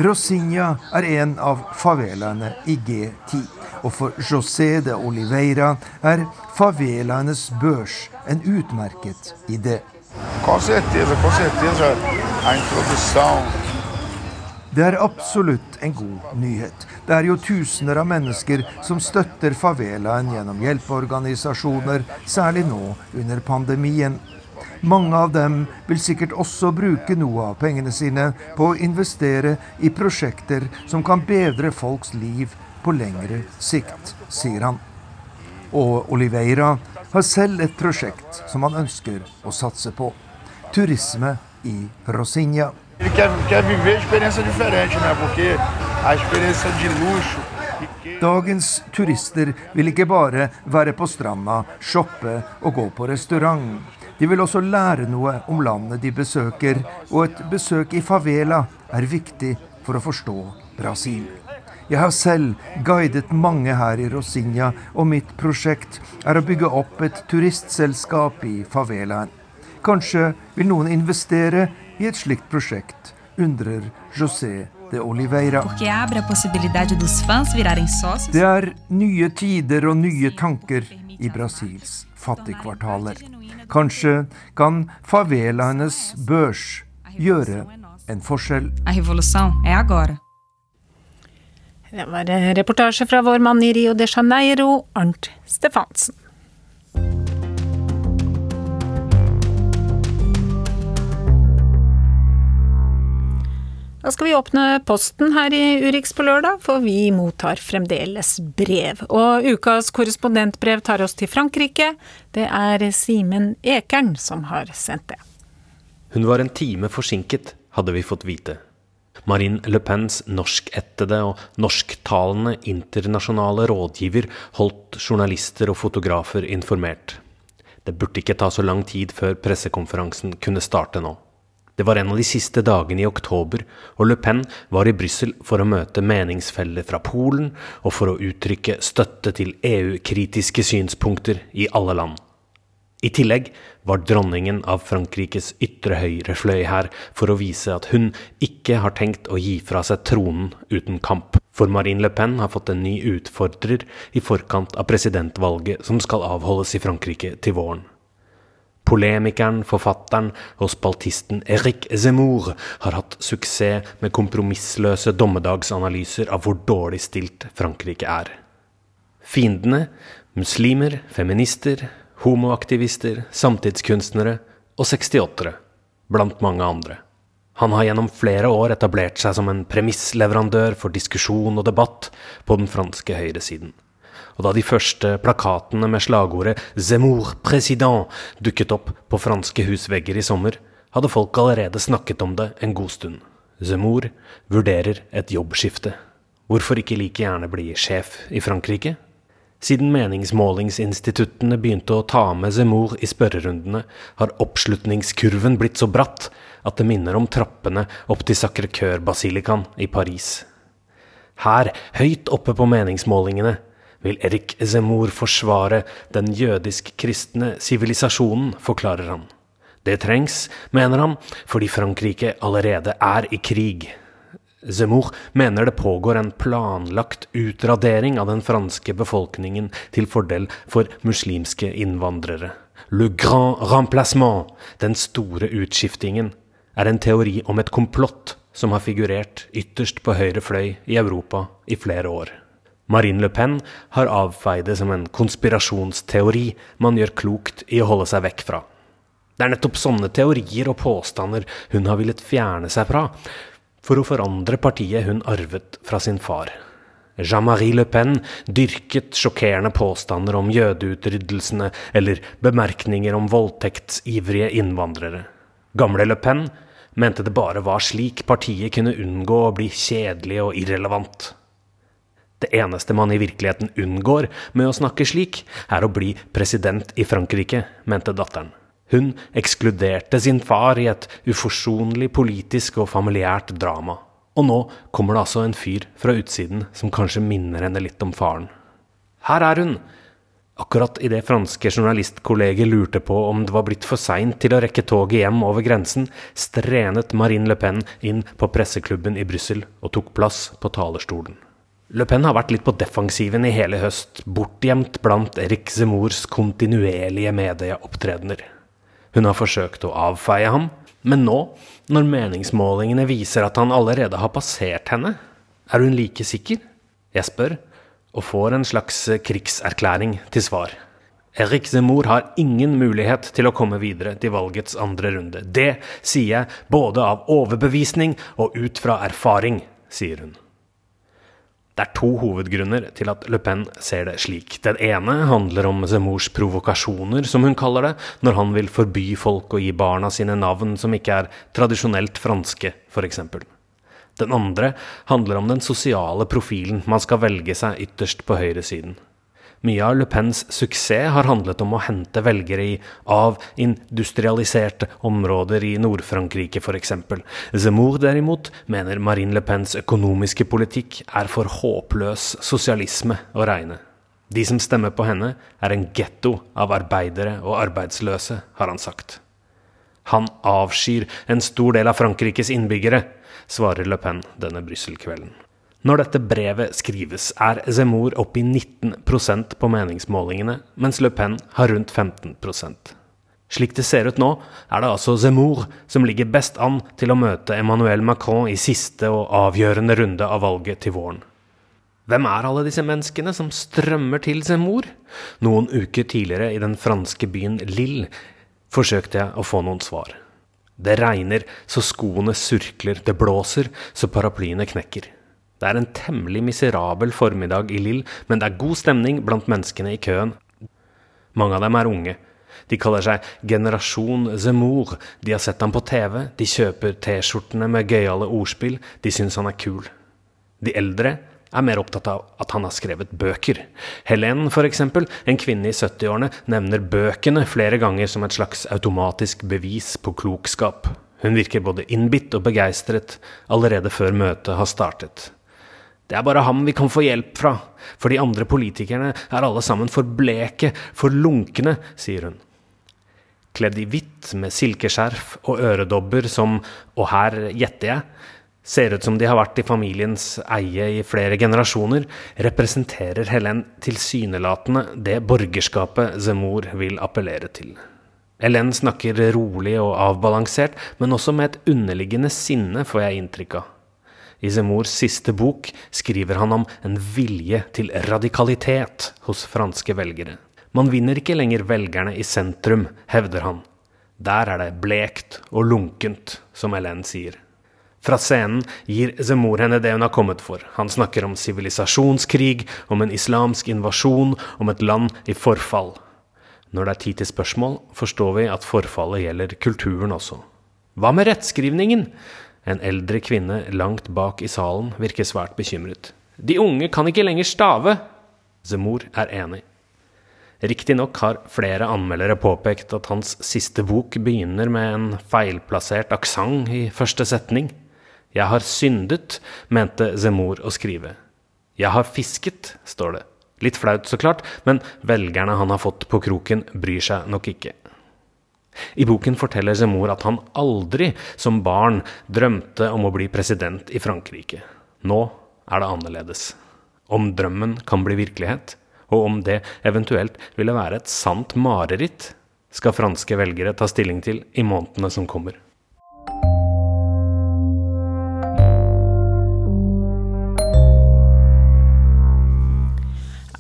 Rosinha er en av favelaene i G10. Og for José de Oliveira er favelaenes børs en utmerket idé. Com certeza, com certeza a introdução det er absolutt en god nyhet. Det er jo tusener av mennesker som støtter favelaen gjennom hjelpeorganisasjoner, særlig nå under pandemien. Mange av dem vil sikkert også bruke noe av pengene sine på å investere i prosjekter som kan bedre folks liv på lengre sikt, sier han. Og Oliveira har selv et prosjekt som han ønsker å satse på. Turisme i Rosinha. Luxo Dagens turister vil ikke bare være på stranda, shoppe og gå på restaurant. De vil også lære noe om landet de besøker, og et besøk i favela er viktig for å forstå Brasil. Jeg har selv guidet mange her i Rosinha, og mitt prosjekt er å bygge opp et turistselskap i favelaen. Kanskje vil noen investere i et slikt prosjekt, undrer José de Oliveira. Det er nye tider og nye tanker i Brasils fattigkvartaler. Kanskje kan favelaenes børs gjøre en forskjell. Det var reportasje fra vår mann i Rio de Janeiro, Arnt Stefansen. Da skal vi åpne posten her i Urix på lørdag, for vi mottar fremdeles brev. Og ukas korrespondentbrev tar oss til Frankrike. Det er Simen Ekern som har sendt det. Hun var en time forsinket, hadde vi fått vite. Marine Le Pens norskættede og norsktalende internasjonale rådgiver holdt journalister og fotografer informert. Det burde ikke ta så lang tid før pressekonferansen kunne starte nå. Det var en av de siste dagene i oktober, og Le Pen var i Brussel for å møte meningsfeller fra Polen og for å uttrykke støtte til EU-kritiske synspunkter i alle land. I tillegg var dronningen av Frankrikes ytre høyre fløy her for å vise at hun ikke har tenkt å gi fra seg tronen uten kamp. For Marine Le Pen har fått en ny utfordrer i forkant av presidentvalget som skal avholdes i Frankrike til våren. Polemikeren, forfatteren og spaltisten Eric Zemmour har hatt suksess med kompromissløse dommedagsanalyser av hvor dårlig stilt Frankrike er. Fiendene muslimer, feminister, homoaktivister, samtidskunstnere og 68-ere, blant mange andre. Han har gjennom flere år etablert seg som en premissleverandør for diskusjon og debatt på den franske høyresiden. Og da de første plakatene med slagordet 'Zemmour président' dukket opp på franske husvegger i sommer, hadde folk allerede snakket om det en god stund. Zemmour vurderer et jobbskifte. Hvorfor ikke like gjerne bli sjef i Frankrike? Siden meningsmålingsinstituttene begynte å ta med Zemmour i spørrerundene, har oppslutningskurven blitt så bratt at det minner om trappene opp til Sacré-Cœur-basilikan i Paris. Her, høyt oppe på meningsmålingene, vil Erik Zemmour forsvare den jødisk-kristne sivilisasjonen, forklarer han. Det trengs, mener han, fordi Frankrike allerede er i krig. Zemmour mener det pågår en planlagt utradering av den franske befolkningen til fordel for muslimske innvandrere. Le grand remplacement, den store utskiftingen, er en teori om et komplott som har figurert ytterst på høyre fløy i Europa i flere år. Marine Le Pen har avfeid det som en konspirasjonsteori man gjør klokt i å holde seg vekk fra. Det er nettopp sånne teorier og påstander hun har villet fjerne seg fra, for å forandre partiet hun arvet fra sin far. Jean-Marie Le Pen dyrket sjokkerende påstander om jødeutryddelsene eller bemerkninger om voldtektsivrige innvandrere. Gamle Le Pen mente det bare var slik partiet kunne unngå å bli kjedelig og irrelevant. Det eneste man i virkeligheten unngår med å snakke slik, er å bli president i Frankrike, mente datteren. Hun ekskluderte sin far i et uforsonlig politisk og familiært drama. Og nå kommer det altså en fyr fra utsiden som kanskje minner henne litt om faren. Her er hun! Akkurat idet franske journalistkolleger lurte på om det var blitt for seint til å rekke toget hjem over grensen, strenet Marine Le Pen inn på presseklubben i Brussel og tok plass på talerstolen. Le Pen har vært litt på defensiven i hele høst, bortgjemt blant Erik Zemmours kontinuerlige medieopptredener. Hun har forsøkt å avfeie ham, men nå, når meningsmålingene viser at han allerede har passert henne, er hun like sikker? Jeg spør, og får en slags krigserklæring til svar. Erik Zemor har ingen mulighet til å komme videre til valgets andre runde. Det sier jeg både av overbevisning og ut fra erfaring, sier hun. Det er to hovedgrunner til at Le Pen ser det slik. Den ene handler om Zemors provokasjoner, som hun kaller det, når han vil forby folk å gi barna sine navn som ikke er tradisjonelt franske, f.eks. Den andre handler om den sosiale profilen man skal velge seg ytterst på høyresiden. Mye av Le Pens suksess har handlet om å hente velgere i avindustrialiserte områder i Nord-Frankrike f.eks. Zemmour derimot mener Marine Le Pens økonomiske politikk er for håpløs sosialisme å regne. De som stemmer på henne, er en getto av arbeidere og arbeidsløse, har han sagt. Han avskyr en stor del av Frankrikes innbyggere, svarer Le Pen denne Brussel-kvelden. Når dette brevet skrives, er Zemmour oppe i 19% på meningsmålingene, mens Le Pen har rundt 15 Slik det ser ut nå, er det altså Zemmour som ligger best an til å møte Emmanuel Macron i siste og avgjørende runde av valget til våren. Hvem er alle disse menneskene som strømmer til Zemmour? Noen uker tidligere i den franske byen Lille forsøkte jeg å få noen svar. Det regner så skoene surkler, det blåser så paraplyene knekker. Det er en temmelig miserabel formiddag i Lill, men det er god stemning blant menneskene i køen. Mange av dem er unge. De kaller seg Generasjon Zemour. De har sett ham på TV, de kjøper T-skjortene med gøyale ordspill, de syns han er kul. De eldre er mer opptatt av at han har skrevet bøker. Helen, f.eks., en kvinne i 70-årene, nevner bøkene flere ganger som et slags automatisk bevis på klokskap. Hun virker både innbitt og begeistret allerede før møtet har startet. Det er bare ham vi kan få hjelp fra, for de andre politikerne er alle sammen for bleke, for lunkne, sier hun. kledd i hvitt med silkeskjerf og øredobber som, og her gjetter jeg, ser ut som de har vært i familiens eie i flere generasjoner, representerer Helen tilsynelatende det borgerskapet Zemor vil appellere til. Helen snakker rolig og avbalansert, men også med et underliggende sinne, får jeg inntrykk av. I Zemours siste bok skriver han om en vilje til radikalitet hos franske velgere. Man vinner ikke lenger velgerne i sentrum, hevder han. Der er det blekt og lunkent, som Hélène sier. Fra scenen gir Zemor henne det hun har kommet for. Han snakker om sivilisasjonskrig, om en islamsk invasjon, om et land i forfall. Når det er tid til spørsmål, forstår vi at forfallet gjelder kulturen også. Hva med rettskrivningen? En eldre kvinne langt bak i salen virker svært bekymret. De unge kan ikke lenger stave! Zemor er enig. Riktignok har flere anmeldere påpekt at hans siste bok begynner med en feilplassert aksent i første setning. Jeg har syndet, mente Zemor å skrive. Jeg har fisket, står det. Litt flaut, så klart, men velgerne han har fått på kroken, bryr seg nok ikke. I boken forteller Zemmour at han aldri som barn drømte om å bli president i Frankrike. Nå er det annerledes. Om drømmen kan bli virkelighet, og om det eventuelt ville være et sant mareritt, skal franske velgere ta stilling til i månedene som kommer.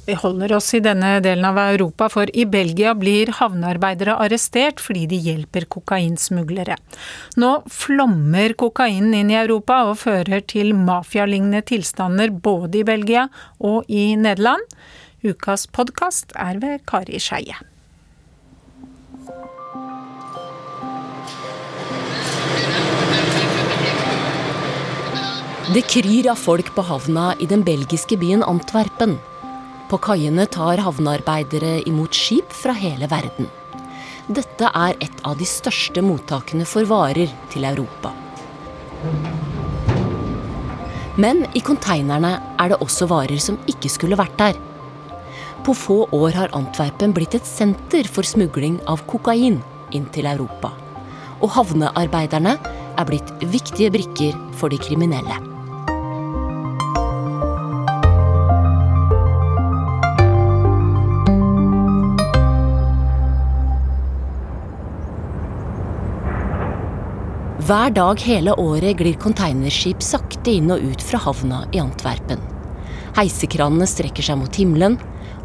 Vi holder oss i denne delen av Europa, for i Belgia blir havnearbeidere arrestert fordi de hjelper kokainsmuglere. Nå flommer kokainen inn i Europa og fører til mafialignende tilstander både i Belgia og i Nederland. Ukas podkast er ved Kari Skeie. Det kryr av folk på havna i den belgiske byen Antwerpen. På kaiene tar havnearbeidere imot skip fra hele verden. Dette er et av de største mottakene for varer til Europa. Men i konteinerne er det også varer som ikke skulle vært der. På få år har Antwerpen blitt et senter for smugling av kokain inn til Europa. Og havnearbeiderne er blitt viktige brikker for de kriminelle. Hver dag hele året glir containerskip sakte inn og ut fra havna i Antwerpen. Heisekranene strekker seg mot himmelen,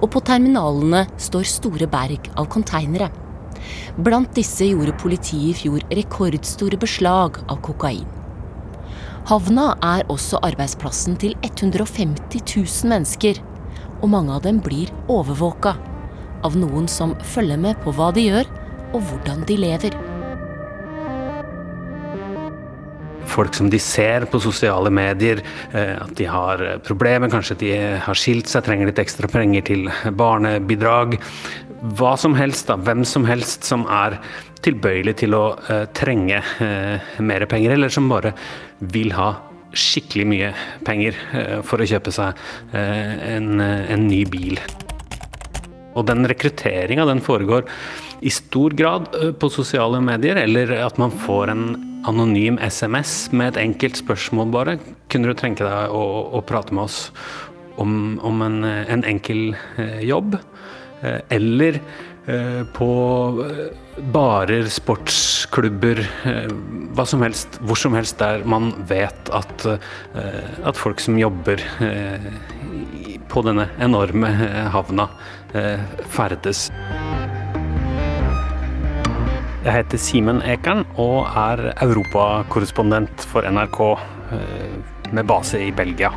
og på terminalene står store berg av konteinere. Blant disse gjorde politiet i fjor rekordstore beslag av kokain. Havna er også arbeidsplassen til 150 000 mennesker, og mange av dem blir overvåka av noen som følger med på hva de gjør, og hvordan de lever. Folk som de ser på sosiale medier, eh, at de har problemer, kanskje de har skilt seg, trenger litt ekstra penger til barnebidrag. Hva som helst, da. Hvem som helst som er tilbøyelig til å uh, trenge uh, mer penger, eller som bare vil ha skikkelig mye penger for å kjøpe seg en, en, ny bil. Og den rekrutteringa, den foregår i stor grad på sosiale medier, eller at man får en anonym SMS med et enkelt spørsmål, bare. Kunne du tenke deg å, å prate med oss om, om en, en, enkel eh, jobb? Eh, eller eh, på barer, sportsklubber, hva som helst, hvor som helst der man vet at, at folk som jobber på denne enorme havna, ferdes. Jeg heter Simen Ekern og er europakorrespondent for NRK eh, med base i Belgia.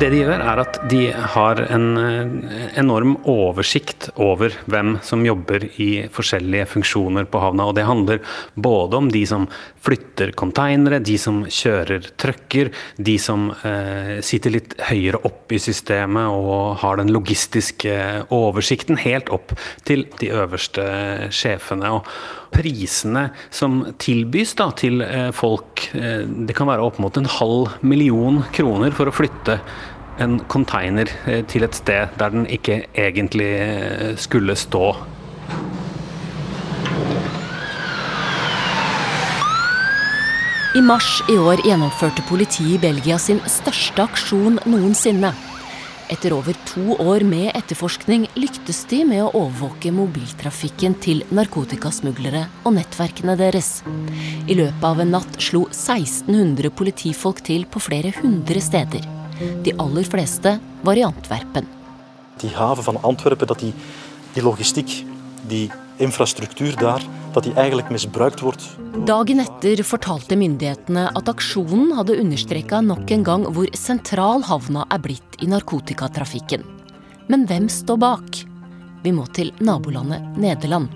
Det de gjør, er at de har en eh, enorm oversikt over hvem som jobber i forskjellige funksjoner på havna. Og det handler både om de som flytter konteinere, de som kjører trucker, de som eh, sitter litt høyere opp i systemet og har den logistiske oversikten, helt opp til de øverste sjefene. Og prisene som tilbys da, til eh, folk, eh, det kan være opp mot en halv million kroner for å flytte en container til et sted der den ikke egentlig skulle stå. I mars i år gjennomførte politiet i Belgia sin største aksjon noensinne. Etter over to år med etterforskning lyktes de med å overvåke mobiltrafikken til narkotikasmuglere og nettverkene deres. I løpet av en natt slo 1600 politifolk til på flere hundre steder. De aller fleste var i Antwerpen. De haven van Antwerpen, dat die, die logistiek, infrastruktuur der, dat die eigenlijk misbruikt wordt. Dagen etter fortalte myndighetene at aksjonen hadde understreka nok en gang hvor sentral havna er blitt i narkotikatrafikken. Men hvem står bak? Vi må til nabolandet Nederland.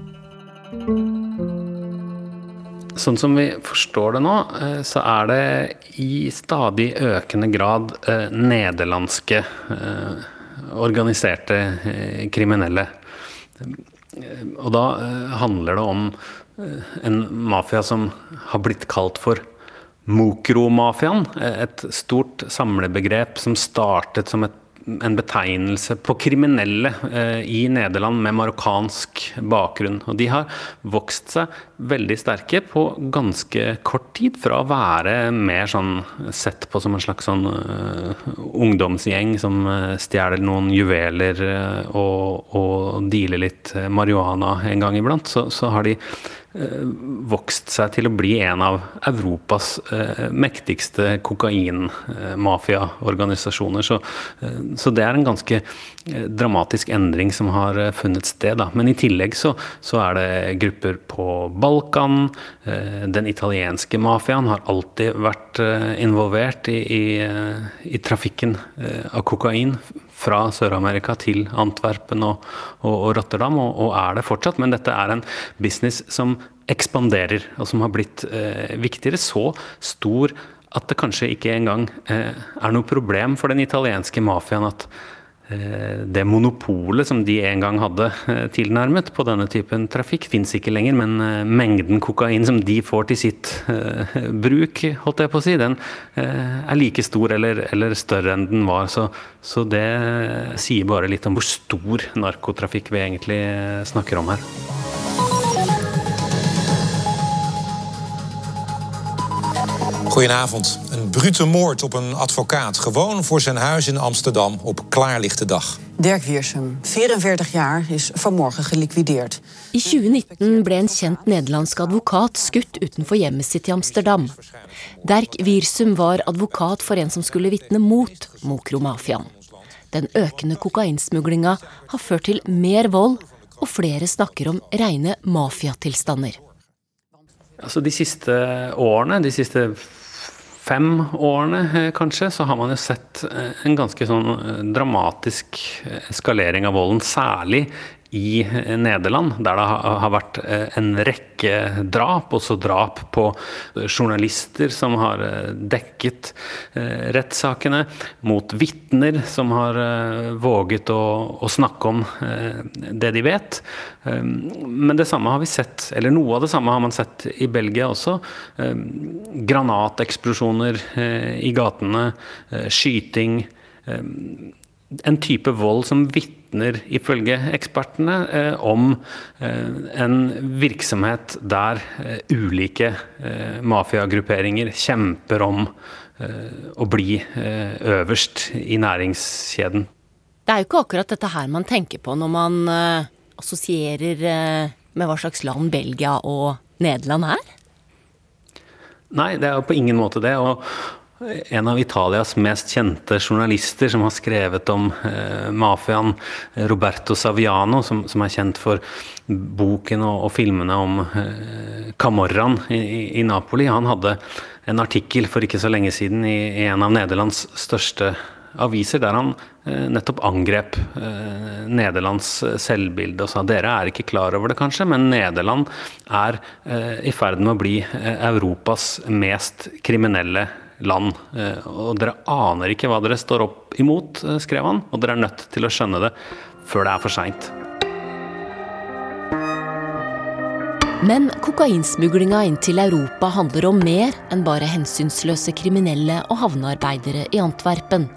Sånn som vi forstår det nå, eh, så er det i stadig økende grad eh, nederlandske eh, organiserte kriminelle. Og da handler det om en mafia som har blitt kalt for Mokro-mafiaen. Et stort samlebegrep som startet som et en betegnelse på kriminelle eh, i Nederland med marokkansk bakgrunn. Og de har vokst seg veldig sterke på ganske kort tid, fra å være mer sånn sett på som en slags sånn uh, ungdomsgjeng som uh, stjeler noen juveler og, og dealer litt marihuana en gang iblant, så, så har de vokst seg til å bli en av Europas eh, mektigste kokainmafiaorganisasjoner. Så, eh, så, det er en ganske eh, dramatisk endring som har eh, funnet sted. Da. Men i tillegg så, så, er det grupper på Balkan. Eh, den italienske mafiaen har alltid vært eh, involvert i, i, i trafikken av kokain fra Sør-Amerika til Antwerpen og, og, og Rotterdam, og, og, er det fortsatt. Men dette er en business som ekspanderer, og som har blitt eh, viktigere. Så stor at det kanskje ikke engang eh, er noe problem for den italienske mafiaen at det monopolet som de en gang hadde eh, tilnærmet på denne typen trafikk, fins ikke lenger. Men eh, mengden kokain som de får til sitt bruk, holdt jeg på å si, den er like stor eller, eller større enn den var. Så, så det sier bare litt om hvor stor narkotrafikk vi egentlig snakker om her. Goedenavond. Een brute moord op een advocaat. Gewoon voor zijn huis in Amsterdam op klaarlichte dag. Dirk Wiersum, 44 jaar, is vanmorgen geliquideerd. I 2019 ble en kjent nederlandsk advokat skutt utenfor hjemmet sitt i Amsterdam. Dirk Wiersum var advokat for en som skulle vitne mot Mokro-mafiaen. Den økende kokainsmuglinga har ført til mer vold, og flere snakker om reine mafiatilstander. Altså de siste årene, de siste fem årene eh, kanskje, så har man jo sett eh, en ganske sånn eh, dramatisk eskalering av volden. Særlig i Nederland, der det har vært en rekke drap, også drap på journalister som har dekket rettssakene, mot vitner som har våget å, snakke om det de vet. Men det samme har vi sett, eller noe av det samme har man sett i Belgia også. Granateksplosjoner i gatene, skyting. En type vold som vitner ifølge ekspertene, eh, om eh, en virksomhet der eh, ulike mafiagrupperinger kjemper om å bli øverst i næringskjeden. Det er jo ikke akkurat dette her man tenker på når man assosierer med hva slags land Belgia og Nederland er? Nei, det er jo på ingen måte det. og en av Italias mest kjente journalister som har skrevet om eh, mafiaen, Roberto Saviano, som, som, er kjent for boken og, og filmene om eh, Camorraen i, i, Napoli, han hadde en artikkel for ikke så lenge siden i, i en av Nederlands største aviser, der han eh, nettopp angrep eh, Nederlands selvbilde og sa dere er ikke klar over det kanskje, men Nederland er eh, i ferd med å bli eh, Europas mest kriminelle land land. Eh, og dere aner ikke hva dere står opp imot, eh, skrev han, og dere er nødt til å skjønne det før det er for seint. Men kokainsmuglinga inn til Europa handler om mer enn bare hensynsløse kriminelle og havnearbeidere i Antwerpen.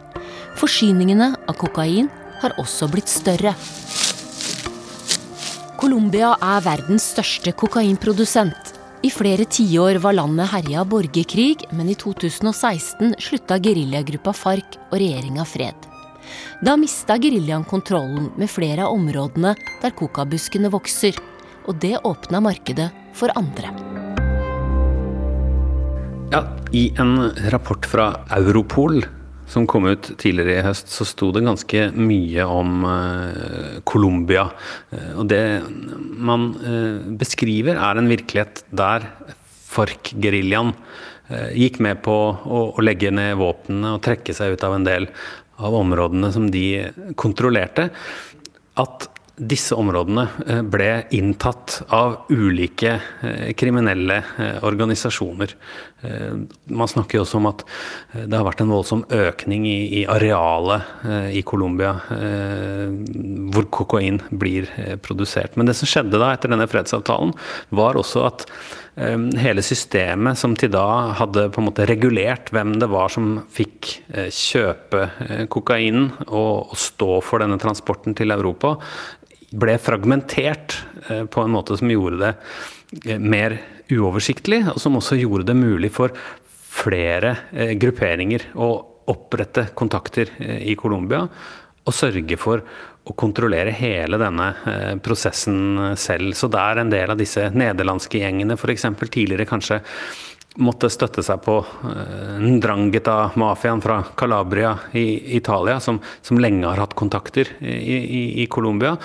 Forsyningene av kokain har også blitt større. Colombia er verdens største kokainprodusent. I flere tiår var landet herja av borgerkrig, men i 2016 slutta geriljagruppa FARC og regjeringa fred. Da mista geriljaen kontrollen med flere av områdene der kokabuskene vokser. Og det åpna markedet for andre. Ja, I en rapport fra Europol som kom ut tidligere i høst, så sto det ganske mye om uh, Colombia. Uh, og det man uh, beskriver, er en virkelighet der FARC-geriljaen gikk med på å, å legge ned våpnene og trekke seg ut av en del av områdene som de kontrollerte. At disse områdene ble inntatt av ulike kriminelle organisasjoner. Man snakker jo også om at det har vært en voldsom økning i, arealet i Colombia hvor kokain blir produsert. Men det som skjedde da etter denne fredsavtalen, var også at hele systemet som til da hadde på en måte regulert hvem det var som fikk kjøpe kokainen og stå for denne transporten til Europa, ble fragmentert eh, på en måte som gjorde det eh, mer uoversiktlig, og som også gjorde det mulig for flere eh, grupperinger å opprette kontakter i Colombia og sørge for å kontrollere hele denne prosessen selv. Så der en del av disse nederlandske gjengene f.eks. tidligere kanskje måtte støtte seg på Ndrangheta-mafiaen fra Calabria i Italia, som, som, lenge har hatt kontakter i, i, i Colombia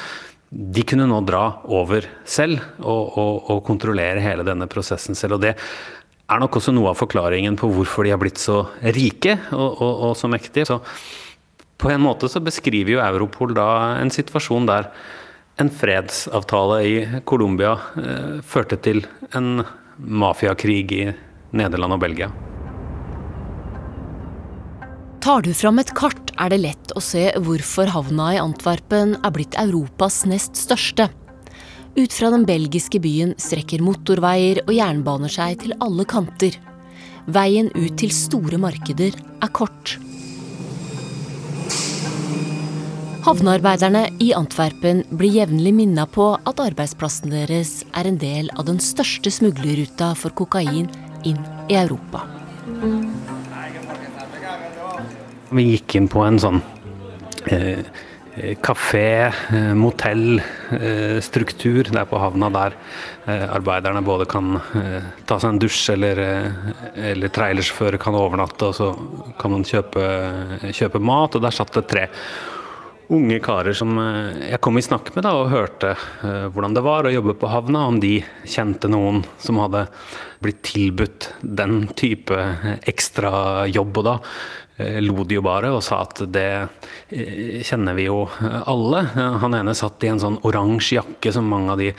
de kunne nå dra over selv og, og, og, kontrollere hele denne prosessen selv. og Det er nok også noe av forklaringen på hvorfor de har blitt så rike og, og så mektige. Så på en måte så beskriver jo Europol da en situasjon der en fredsavtale i Colombia eh, førte til en mafiakrig i Nederland og Belgia. Tar du fram et kart, er det lett å se hvorfor havna i Antwerpen er blitt Europas nest største. Ut fra den belgiske byen strekker motorveier og jernbaner seg til alle kanter. Veien ut til store markeder er kort. Havnearbeiderne i Antwerpen blir jevnlig minna på at arbeidsplassen deres er en del av den største smuglerruta for kokain inn i Europa. Vi gikk inn på en sånn eh, kafé, eh, motell-struktur eh, der på havna, der eh, arbeiderne både kan ta seg en dusj, eller, eller trailersjåfører kan overnatte, og så kan man kjøpe, kjøpe, mat. Og der satt det tre unge karer som jeg kom i snakk med da, og hørte hvordan det var å jobbe på havna, om de kjente noen som hadde blitt tilbudt den type ekstra jobb. Og da lo de jo bare og sa at det eh, kjenner vi jo alle. Han ene satt i en sånn oransje jakke som mange av de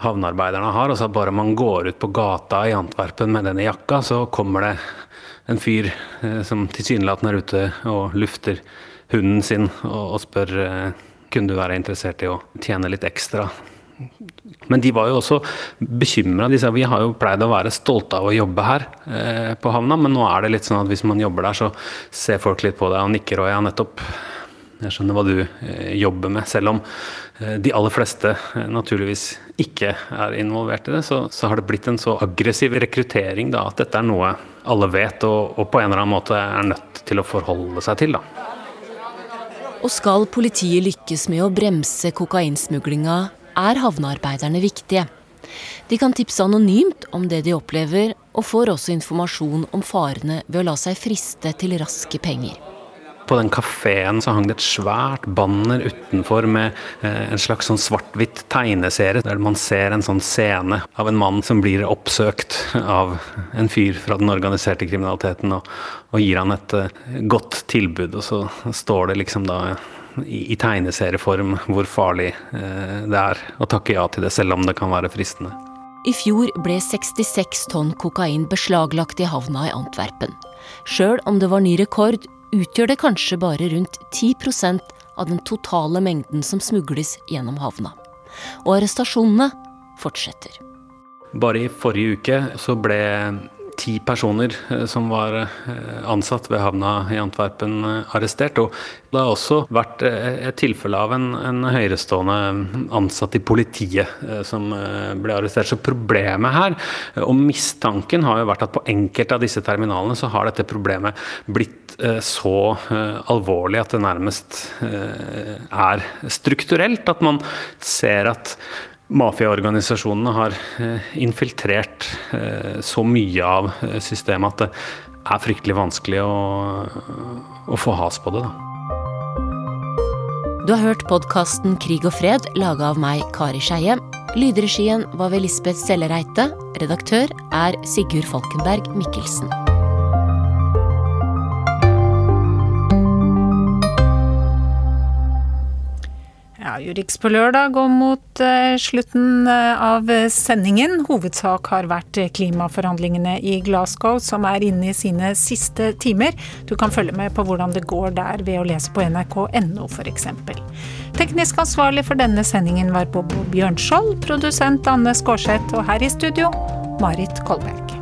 havnearbeiderne har, og sa at bare man går ut på gata i Antwerpen med denne jakka, så kommer det en fyr eh, som tilsynelatende er ute og lufter hunden sin og spør kunne du være interessert i å tjene litt ekstra men de var jo også bekymra. De sa vi har jo pleid å være stolte av å jobbe her eh, på havna, men nå er det litt sånn at hvis man jobber der, så ser folk litt på deg og nikker og ja, nettopp. Jeg skjønner hva du eh, jobber med. Selv om eh, de aller fleste eh, naturligvis ikke er involvert i det, så, så, har det blitt en så aggressiv rekruttering da, at dette er noe alle vet og, og, på en eller annen måte er nødt til å forholde seg til. da. Og skal politiet lykkes med å bremse kokainsmuglinga er havnearbeiderne viktige. De kan tipse anonymt om det de opplever, og får også informasjon om farene ved å la seg friste til raske penger. På den kafeen hang det et svært banner utenfor med eh, en slags sånn svart-hvitt tegneserie, der man ser en sånn scene av en mann som blir oppsøkt av en fyr fra den organiserte kriminaliteten, og, og gir han et uh, godt tilbud. Og så står det liksom da i, i tegneserieform hvor farlig eh, det er å takke ja til det, selv om det kan være fristende. I fjor ble 66 tonn kokain beslaglagt i havna i Antwerpen. Sjøl om det var ny rekord, utgjør det kanskje bare rundt 10% av den totale mengden som smugles gjennom havna. Og arrestasjonene fortsetter. Bare i forrige uke så ble ti personer eh, som var eh, ansatt ved havna i Antwerpen, eh, arrestert. Og det har også vært et tilfelle av en, en høyrestående ansatt i politiet som ble arrestert. Så problemet her, og mistanken, har jo vært at på enkelte av disse terminalene så har dette problemet blitt så alvorlig at det nærmest er strukturelt. At man ser at mafiaorganisasjonene har eh, infiltrert eh, så mye av eh, systemet at det er fryktelig vanskelig å, å få has på det. Da. Du har hørt podkasten Krig og fred, laga av meg, Kari Skeie. Lydregien var ved Lisbeth Sellereite. Redaktør er Sigurd Falkenberg Mikkelsen. Ja, Urix på lørdag går mot uh, slutten uh, av sendingen. Hovedsak har vært klimaforhandlingene i Glasgow, som er inne i sine siste timer. Du kan følge med på hvordan det går der ved å lese på nrk.no f.eks. Teknisk ansvarlig for denne sendingen var Bobo Bjørnskjold, produsent Anne Skårseth, og her i studio Marit Kolberg.